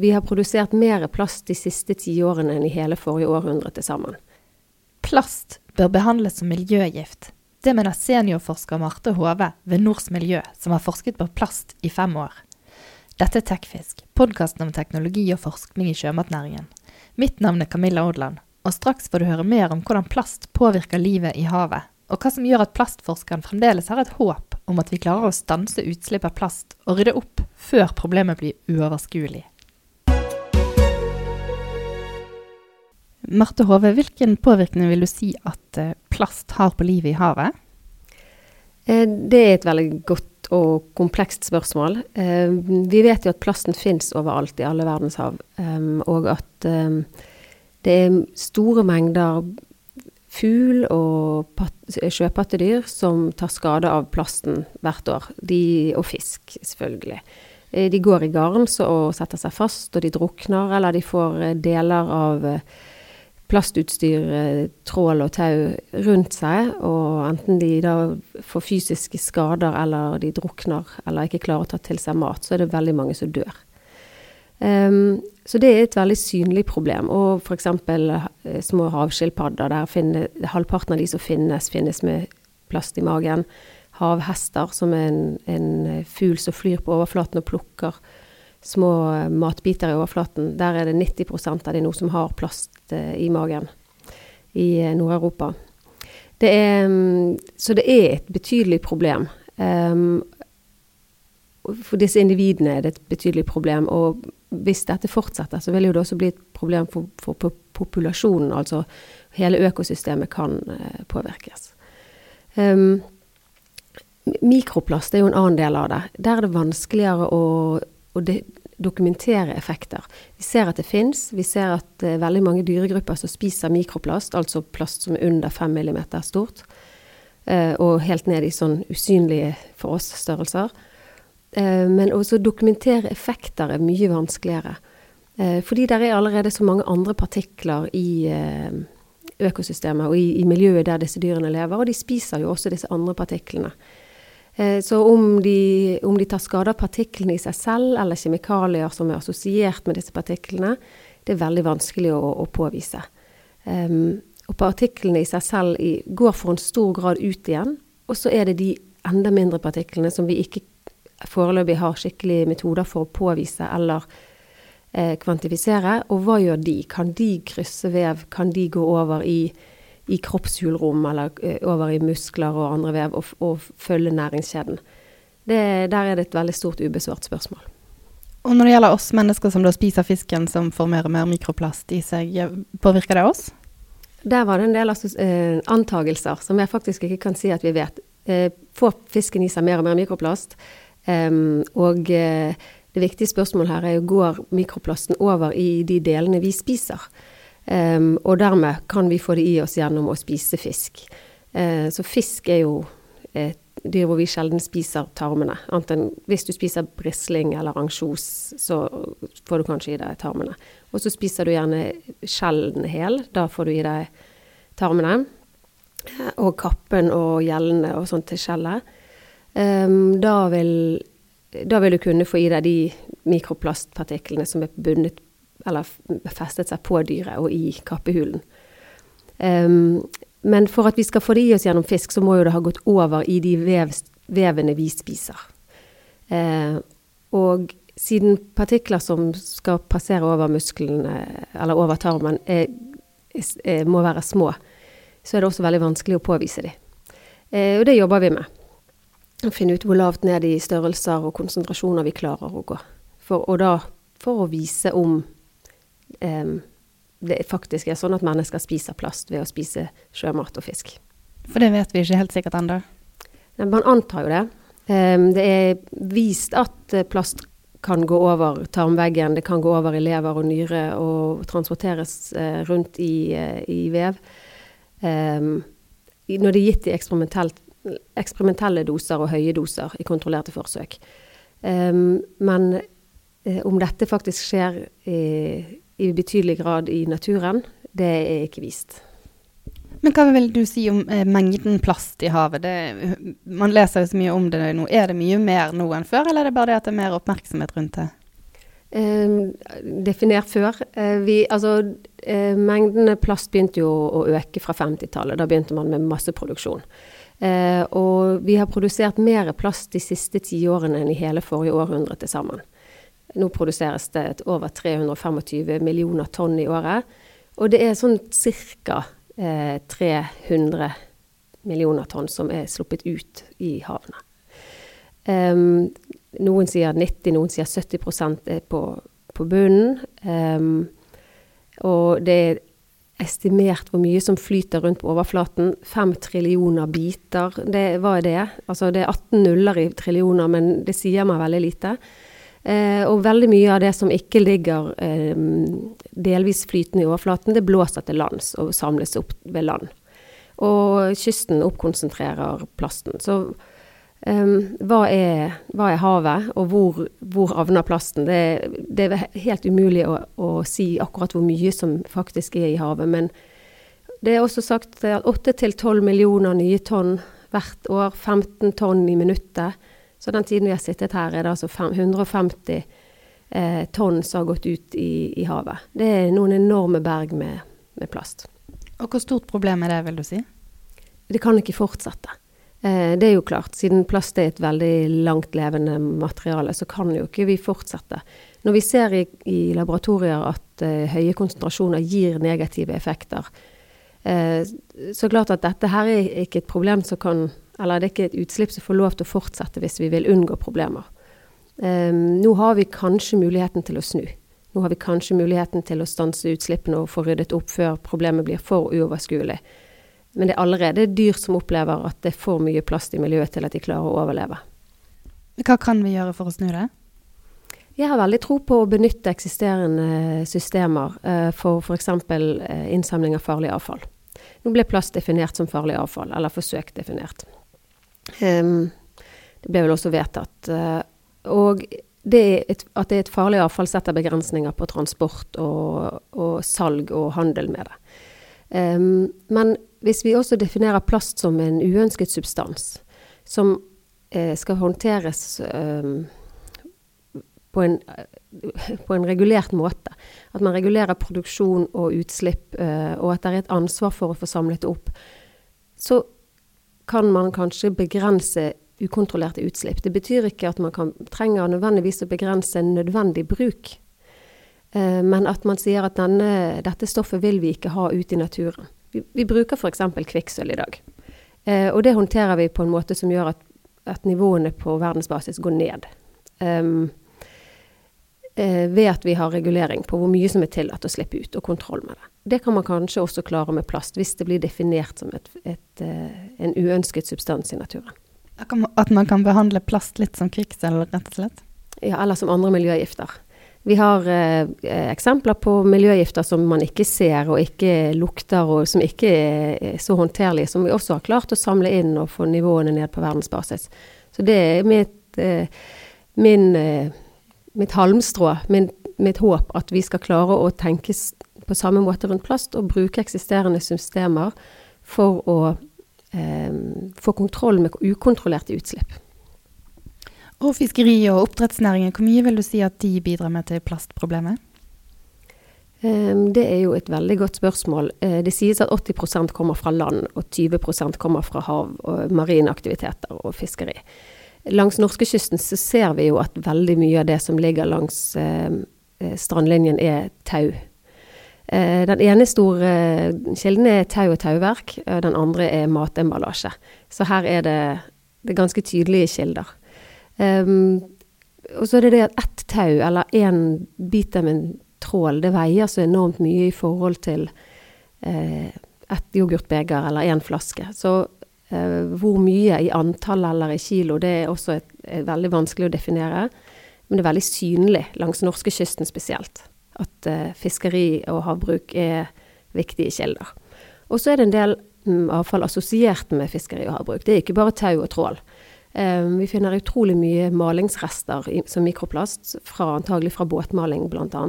vi har produsert mer plast de siste ti årene enn i hele forrige århundre til sammen. Plast bør behandles som miljøgift. Det mener seniorforsker Marte Hove ved Nors Miljø, som har forsket på plast i fem år. Dette er Tekfisk, podkasten om teknologi og forskning i sjømatnæringen. Mitt navn er Camilla Odland, og straks får du høre mer om hvordan plast påvirker livet i havet, og hva som gjør at plastforskeren fremdeles har et håp om at vi klarer å stanse utslipp av plast og rydde opp før problemet blir uoverskuelig. Marte Hove, hvilken påvirkning vil du si at eh, plast har på livet i havet? Eh, det er et veldig godt og komplekst spørsmål. Eh, vi vet jo at plasten fins overalt i alle verdenshav, og at det er store mengder fugl og sjøpattedyr som tar skade av plasten hvert år. De, og fisk, selvfølgelig. De går i garn og setter seg fast, og de drukner, eller de får deler av plastutstyr, eh, trål og tau rundt seg, og enten de da får fysiske skader eller de drukner eller ikke klarer å ta til seg mat, så er det veldig mange som dør. Um, så det er et veldig synlig problem. Og f.eks. Eh, små havskilpadder. Der finner, halvparten av de som finnes, finnes med plast i magen. Havhester, som er en, en fugl som flyr på overflaten og plukker små eh, matbiter i overflaten. Der er det 90% av de nå som har plast eh, i magen i eh, Nord-Europa. Mm, så det er et betydelig problem. Um, for disse individene er det et betydelig problem. Og hvis dette fortsetter, så vil jo det også bli et problem for, for populasjonen. Altså hele økosystemet kan påvirkes. Um, mikroplast er jo en annen del av det. Der er det vanskeligere å å dokumentere effekter. Vi ser at det fins. Vi ser at det er veldig mange dyregrupper som spiser mikroplast, altså plast som er under 5 mm stort. Uh, og helt ned i sånn usynlige for oss størrelser. Uh, men også dokumentere effekter er mye vanskeligere. Fordi det er allerede så mange andre partikler i økosystemet og i, i, miljøet der disse dyrene lever, og de spiser jo også disse andre partiklene. Eh, så om de, om de, tar skade av partiklene i seg selv, eller kjemikalier som er assosiert med disse partiklene, det er veldig vanskelig å, å påvise. Um, og partiklene i seg selv i, går for en stor grad ut igjen. Og så er det de enda mindre partiklene som vi ikke foreløpig har skikkelige metoder for å påvise eller eh, kvantifisere. Og hva gjør de? Kan de krysse vev? Kan de gå over i i kroppshulrom eller uh, over i muskler og andre vev, og, og følge næringskjeden. Det, der er det et veldig stort ubesvart spørsmål. Og når det gjelder oss mennesker som da spiser fisken som får mer og mer mikroplast i seg, påvirker det oss? Der var det en del eh, antagelser som jeg faktisk ikke kan si at vi vet. Eh, får fisken i seg mer og mer mikroplast? Og eh, det viktige spørsmålet her er jo går mikroplasten over i de delene vi spiser? Um, og dermed kan vi få det i oss gjennom å spise fisk. Uh, så fisk er jo et dyr hvor vi sjelden spiser tarmene. Annet enn hvis du spiser brisling eller ansjos, så får du kanskje i deg tarmene. Og så spiser du gjerne sjelden hel. Da får du i deg tarmene. Og kappen og gjellene og sånt til skjellet. Um, da, da vil du kunne få i deg de mikroplastpartiklene som er bundet eller festet seg på dyret og i kappehulen. Um, men for at vi skal få det i oss gjennom fisk, så må jo det ha gått over i de vev, vevene vi spiser. Uh, og siden partikler som skal passere over musklene, eller over tarmen, er, er, må være små, så er det også veldig vanskelig å påvise dem. Uh, og det jobber vi med. Å finne ut hvor lavt ned i størrelser og konsentrasjoner vi klarer å gå. For, og da for å vise om det faktisk er sånn at mennesker spiser plast ved å spise sjømat og fisk. For det vet vi ikke helt sikkert ennå? Man antar jo det. Det er vist at eh, plast kan gå over tarmveggen, det kan gå over i lever og nyre og transporteres uh, rundt i, uh, i vev. Når det er gitt i eksperimentelle doser og høye doser i kontrollerte forsøk. Men om dette faktisk skjer i i betydelig grad i naturen, det er ikke vist. Men hva vil du si om eh, mengden plast i havet? Det, man leser jo så mye om det nå. Er det mye mer nå enn før, eller er det bare det at det er mer oppmerksomhet rundt det? eh, definert før. Eh, vi, altså, eh, mengdene plast begynte jo å øke fra 50-tallet. Da begynte man med masseproduksjon. Eh, og vi har produsert mer plast de siste tiårene enn i hele forrige århundre til sammen. Nå produseres det over 325 millioner tonn i året. Og det er sånn ca. Eh, 300 millioner tonn som er sluppet ut i havene. Um, noen sier 90, noen sier 70 er på, på bunnen. Um, og det er estimert hvor mye som flyter rundt på overflaten. Fem trillioner biter. Det, hva er det? Altså det er 18 nuller i trillioner, men det sier meg veldig lite. Eh, og veldig mye av det som ikke ligger eh, delvis flytende i overflaten, det blåser til lands og samles opp ved land. Og kysten oppkonsentrerer plasten. Så eh, hva, er, hva, er, havet, og hvor, hvor havner plasten? Det, det, er helt umulig å, å, si akkurat hvor mye som faktisk er i havet. Men det er også sagt at 8-12 millioner nye tonn hvert år. 15 tonn i minuttet. Så den tiden vi har sittet her, er det altså 150 eh, tonn som har gått ut i, i, havet. Det er noen enorme berg med, med plast. Og hvor stort problem er det, vil du si? Det kan ikke fortsette. Eh, det er jo klart, siden plast er et veldig langtlevende materiale, så kan jo ikke vi fortsette. Når vi ser i, i laboratorier at eh, høye konsentrasjoner gir negative effekter, uh, så klart at dette her er ikke et problem som kan Eller det er ikke et utslipp som får lov til å fortsette hvis vi vil unngå problemer. Um, nå har vi kanskje muligheten til å snu. Nå har vi kanskje muligheten til å stanse utslippene og få ryddet opp før problemet blir for uoverskuelig. Men det er allerede dyr som opplever at det er for mye plast i miljøet til at de klarer å overleve. Hva kan vi gjøre for å snu det? Jeg har veldig tro på å benytte eksisterende systemer uh, for f.eks. Eh, innsamling av farlig avfall. Nå ble plast definert som farlig avfall, eller forsøkt definert. Um, det ble vel også vedtatt. Uh, og det et, at det er et farlig avfall setter begrensninger på transport og, og salg og handel med det. Um, men hvis vi også definerer plast som en uønsket substans, som eh, skal håndteres eh, på, en, eh, på, en, regulert måte, at man regulerer produksjon og utslipp, eh, og at det er et ansvar for å få samlet det opp, så kan man kanskje begrense ukontrollerte utslipp. Det betyr ikke at man kan, trenger nødvendigvis å begrense en nødvendig bruk, eh, men at man sier at denne, dette stoffet vil vi ikke ha ut i naturen. Vi, vi bruker f.eks. kvikksølv i dag. Eh, og det håndterer vi på en måte som gjør at, at nivåene på verdensbasis går ned. Um, eh, ved at vi har regulering på hvor mye som er tillatt å slippe ut, og kontroll med det. Det kan man kanskje også klare med plast, hvis det blir definert som et, et, uh, en uønsket substans i naturen. At man kan behandle plast litt som kvikksølv, rett og slett? Ja, eller som andre miljøgifter. Vi har eh, eksempler på miljøgifter som man ikke ser og ikke lukter, og som ikke er så håndterlige, som vi også har klart å samle inn og få nivåene ned på verdensbasis. Så det er mitt, eh, min, eh, mitt halmstrå, min, mitt håp, at vi skal klare å tenke på samme måte rundt plast og bruke eksisterende systemer for å eh, få kontroll med ukontrollerte utslipp. Og fiskeri- og oppdrettsnæringen, hvor mye vil du si at de bidrar med til plastproblemet? Ehm, det er jo et veldig godt spørsmål. Eh, det sies at 80% kommer fra land, og 20% kommer fra hav og marine aktiviteter og fiskeri. Langs norskekysten så ser vi jo at veldig mye av det som ligger langs eh, strandlinjen er tau. Eh, den ene store kilden er tau og tauverk, den andre er matemballasje. Så her er det, det er ganske tydelige kilder. Um, og så er det det at ett tau, eller én bit av en trål, det veier så enormt mye i forhold til eh, ett yoghurtbeger eller én flaske. Så eh, hvor mye i antall eller i kilo, det er også et, er veldig vanskelig å definere. Men det er veldig synlig langs norskekysten spesielt at eh, fiskeri og havbruk er viktige kilder. Og så er det en del mm, avfall assosiert med fiskeri og havbruk. Det er ikke bare tau og trål. Eh, vi finner utrolig mye malingsrester som mikroplast, fra, antagelig fra båtmaling bl.a.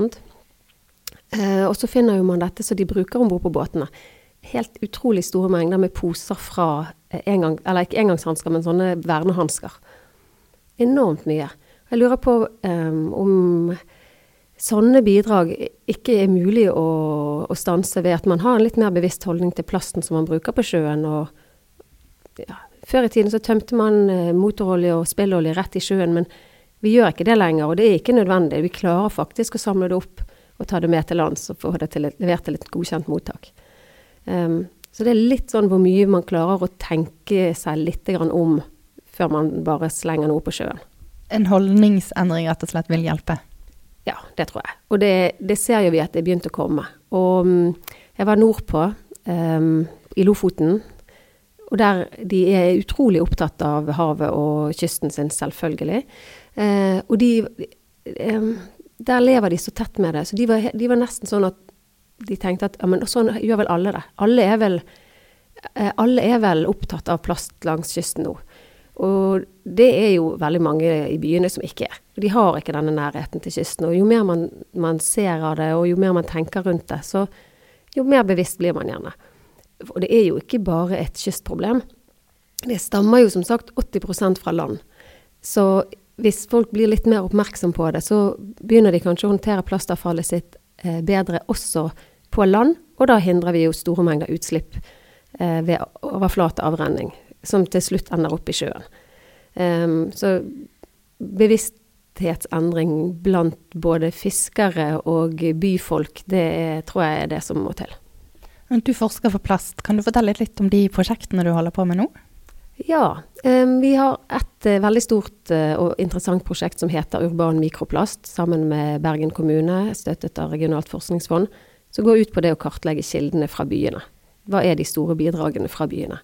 Eh, og så finner man dette som de bruker om bord på båtene. Helt utrolig store mengder med poser fra engang, eller ikke engangshansker, men sånne vernehansker. Enormt mye. Jeg lurer på um, om sånne bidrag ikke er mulig å, å, stanse ved at man har en litt mer bevisst holdning til plasten som man bruker på sjøen. og ja, Før i tiden så tømte man eh, motorolje og spillolje rett i sjøen, men vi gjør ikke det lenger, og det er ikke nødvendig. Vi klarer faktisk å samle det opp og ta det med til lands og få det til, levert til et godkjent mottak. Um, så det er litt sånn hvor mye man klarer å tenke seg litt om før man bare slenger noe på sjøen. En holdningsendring rett og slett vil hjelpe? Ja, det tror jeg. Og det, det ser jo vi at det begynte å komme. Og um, jeg var nordpå, um, i Lofoten. Og der de er utrolig opptatt av havet og kysten sin, selvfølgelig. Uh, og de um, Der lever de så tett med det. Så de var, de var nesten sånn at de tenkte at ja, men sånn gjør vel alle det. Alle er vel, uh, alle er vel opptatt av plast langs kysten nå. Og det er jo veldig mange i byene som ikke er. De har ikke denne nærheten til kysten. Og jo mer man, man ser av det, og jo mer man tenker rundt det, så jo mer bevisst blir man gjerne. Og det er jo ikke bare et kystproblem. Det stammer jo som sagt 80% fra land. Så hvis folk blir litt mer oppmerksom på det, så begynner de kanskje å håndtere plastavfallet sitt eh, bedre også på land. Og da hindrer vi jo store mengder utslipp eh, ved overflateavrenning som til slutt ender opp i sjøen. Um, så bevissthetsendring blant både fiskere og byfolk, det er, tror jeg er det som må til. Du forsker for plast. Kan du fortelle litt om de prosjektene du holder på med nå? Ja. Um, vi har et uh, veldig stort uh, og interessant prosjekt som heter Urban mikroplast, sammen med Bergen kommune, støttet av Regionalt forskningsfond, som går ut på det å kartlegge kildene fra byene. Hva er de store bidragene fra byene?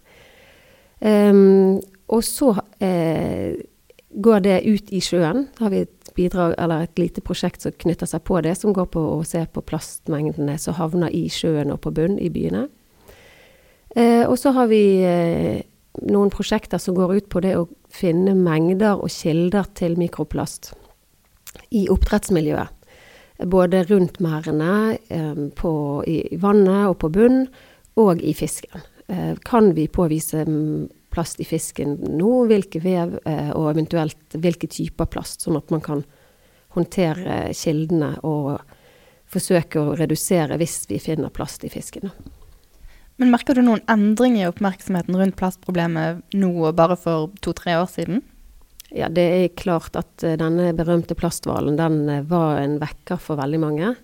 Um, og så eh, går det ut i sjøen. Da har vi et bidrag, eller et lite prosjekt som knytter seg på det, som går på å se på plastmengdene som havner i sjøen og på bunn i byene. Eh, og så har vi eh, noen prosjekter som går ut på det å finne mengder og kilder til mikroplast i oppdrettsmiljøet. Både rundt merdene, eh, i vannet og på bunn, og i fisken. Eh, kan vi påvise plast i fisken nå, hvilke vev, eh, og eventuelt hvilke typer plast, sånn at man kan håndtere kildene og forsøke å redusere hvis vi finner plast i fisken. Men merker du noen endring i oppmerksomheten rundt plastproblemet nå og bare for to-tre år siden? Ja, det er klart at uh, denne berømte plasthvalen, den var en vekker for veldig mange.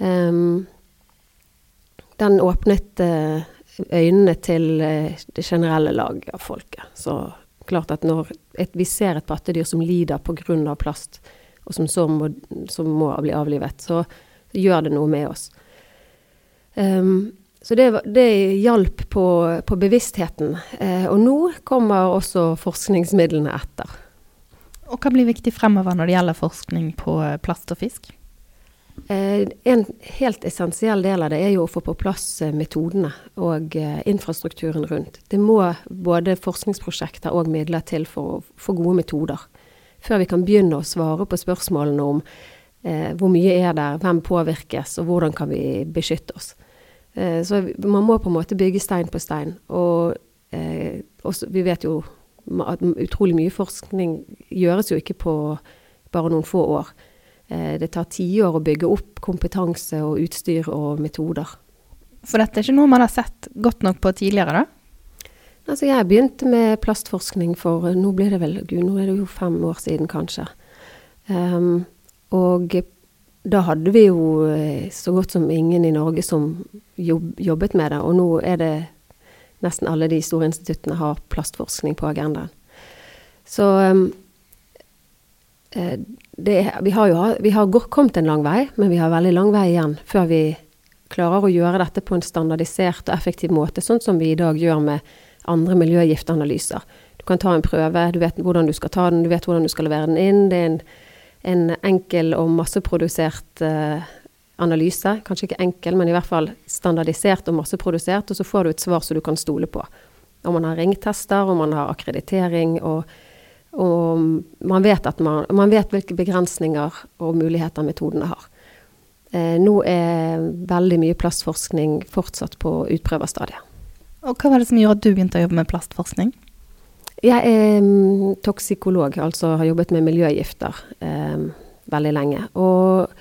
Um, den åpnet uh, øynene til eh, det generelle lag av folket. Så klart at når et, vi ser et pattedyr som lider pga. plast, og som så må, som må, bli avlivet, så gjør det noe med oss. Um, så det, det hjalp på, på bevisstheten. Eh, og nå kommer også forskningsmidlene etter. Og hva blir viktig fremover når det gjelder forskning på plast og fisk? Eh, en helt essensiell del av det er jo å få på plass eh, metodene og eh, infrastrukturen rundt. Det må både forskningsprosjekter og midler til for å få gode metoder. Før vi kan begynne å svare på spørsmålene om eh, hvor mye er der, hvem påvirkes, og hvordan kan vi beskytte oss. Eh, så man må på en måte bygge stein på stein. Og eh, også, vi vet jo at utrolig mye forskning gjøres jo ikke på bare noen få år. Eh, det tar tiår å bygge opp kompetanse og utstyr og metoder. For dette er ikke noe man har sett godt nok på tidligere, da? Altså, jeg begynte med plastforskning for nå blir det vel, gud, nå er det jo fem år siden, kanskje. Um, og da hadde vi jo eh, så godt som ingen i Norge som jobb, jobbet med det. Og nå er det nesten alle de store instituttene har plastforskning på agendaen. Så um, det, vi har jo vi har kommet en lang vei, men vi har veldig lang vei igjen før vi klarer å gjøre dette på en standardisert og effektiv måte, sånn som vi i dag gjør med andre miljøgiftanalyser. Du kan ta en prøve, du vet hvordan du skal ta den, du vet hvordan du skal levere den inn. Det er en, en enkel og masseprodusert uh, analyse. Kanskje ikke enkel, men i hvert fall standardisert og masseprodusert. Og så får du et svar som du kan stole på. Om man har ringtester, om man har akkreditering og og man vet, man, man vet hvilke begrensninger og muligheter metodene har. Eh, nå er veldig mye plastforskning fortsatt på utprøverstadiet. Og hva var det som gjorde at du begynte å jobbe med plastforskning? Jeg er um, toksikolog, altså har jobbet med miljøgifter eh, veldig lenge. Og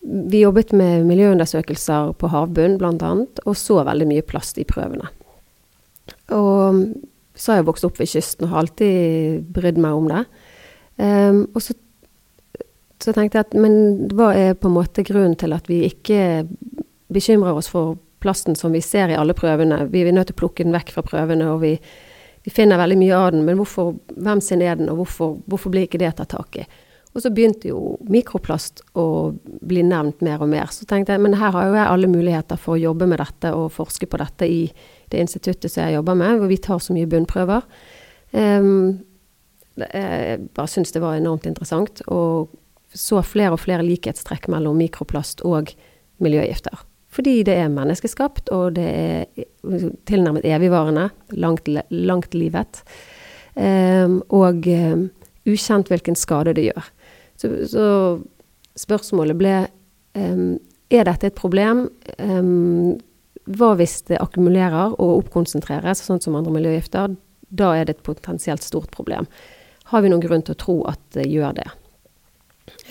vi jobbet med miljøundersøkelser på havbunnen bl.a., og så veldig mye plast i prøvene. Og så har jeg vokst opp ved kysten og har alltid brydd meg om det. Um, og så, så, tenkte jeg at men hva er på en måte grunnen til at vi ikke bekymrer oss for plasten som vi ser i alle prøvene? Vi er nødt til å plukke den vekk fra prøvene, og vi, vi finner veldig mye av den. Men hvorfor, hvem sin er den, og hvorfor, hvorfor blir ikke det tatt tak i? Og så begynte jo mikroplast å bli nevnt mer og mer. Så tenkte jeg men her har jo jeg alle muligheter for å jobbe med dette og forske på dette i det instituttet som jeg jobber med, hvor vi tar så mye bunnprøver. Um, jeg bare syntes det var enormt interessant, og så flere og flere likhetstrekk mellom mikroplast og miljøgifter. Fordi det er menneskeskapt, og det er tilnærmet evigvarende, langt, langt livet. Um, og um, ukjent hvilken skade det gjør. Så, så spørsmålet ble um, er dette et problem. Um, hva hvis det akkumulerer og oppkonsentreres, sånn som andre miljøgifter? Da er det et potensielt stort problem. Har vi noen grunn til å tro at det gjør det?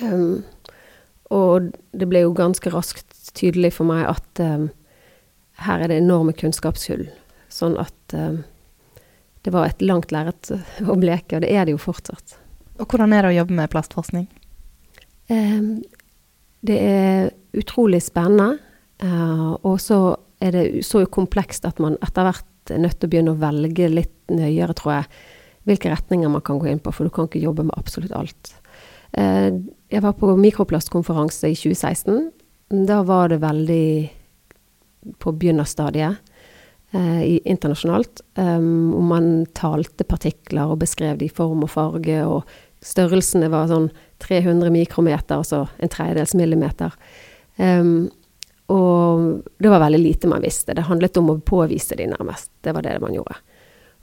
Um, og det ble jo ganske raskt tydelig for meg at um, her er det enorme kunnskapshull. Sånn at um, det var et langt lerret å bleke, og det er det jo fortsatt. Og hvordan er det å jobbe med plastforskning? Um, det er utrolig spennende. Uh, og så er det så komplekst at man etter hvert er nødt til å begynne å velge litt nøyere, tror jeg, hvilke retninger man kan gå inn på, for du kan ikke jobbe med absolutt alt. Uh, jeg var på mikroplastkonferanse i 2016. Da var det veldig på begynnerstadiet uh, internasjonalt. Um, man talte partikler og beskrev de i form og farge, og størrelsene var sånn 300 mikrometer, altså en tredjedels millimeter. Um, og det var veldig lite man visste. Det handlet om å påvise de nærmest. Det var det man gjorde.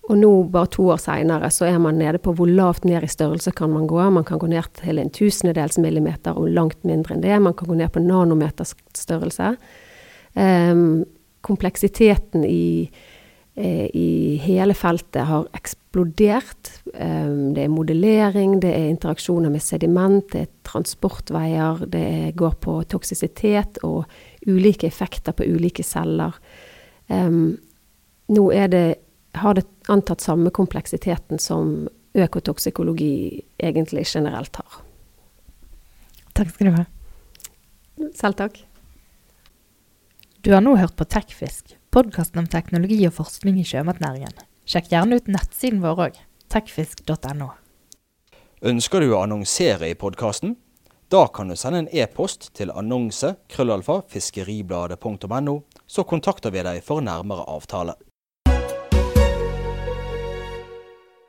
Og nå, bare to år seinere, så er man nede på hvor lavt ned i størrelse kan man gå. Man kan gå ned til en tusendedels millimeter og langt mindre enn det. Man kan gå ned på nanometers størrelse. Um, kompleksiteten i i hele feltet har eksplodert. Eh, det er modellering, det er interaksjoner med sediment, det er transportveier, det går på toksisitet og ulike effekter på ulike celler. Nå det, har det antatt samme kompleksiteten som økotoksikologi egentlig generelt har. Takk skal du ha. Selv takk. Du har nå hørt på Tekfisk podkasten om teknologi og forskning i sjømatnæringen. Sjekk gjerne ut nettsiden vår òg, techfisk.no. Ønsker du å annonsere i podkasten? Da kan du sende en e-post til annonse krøllalfa så kontakter vi deg for nærmere avtale.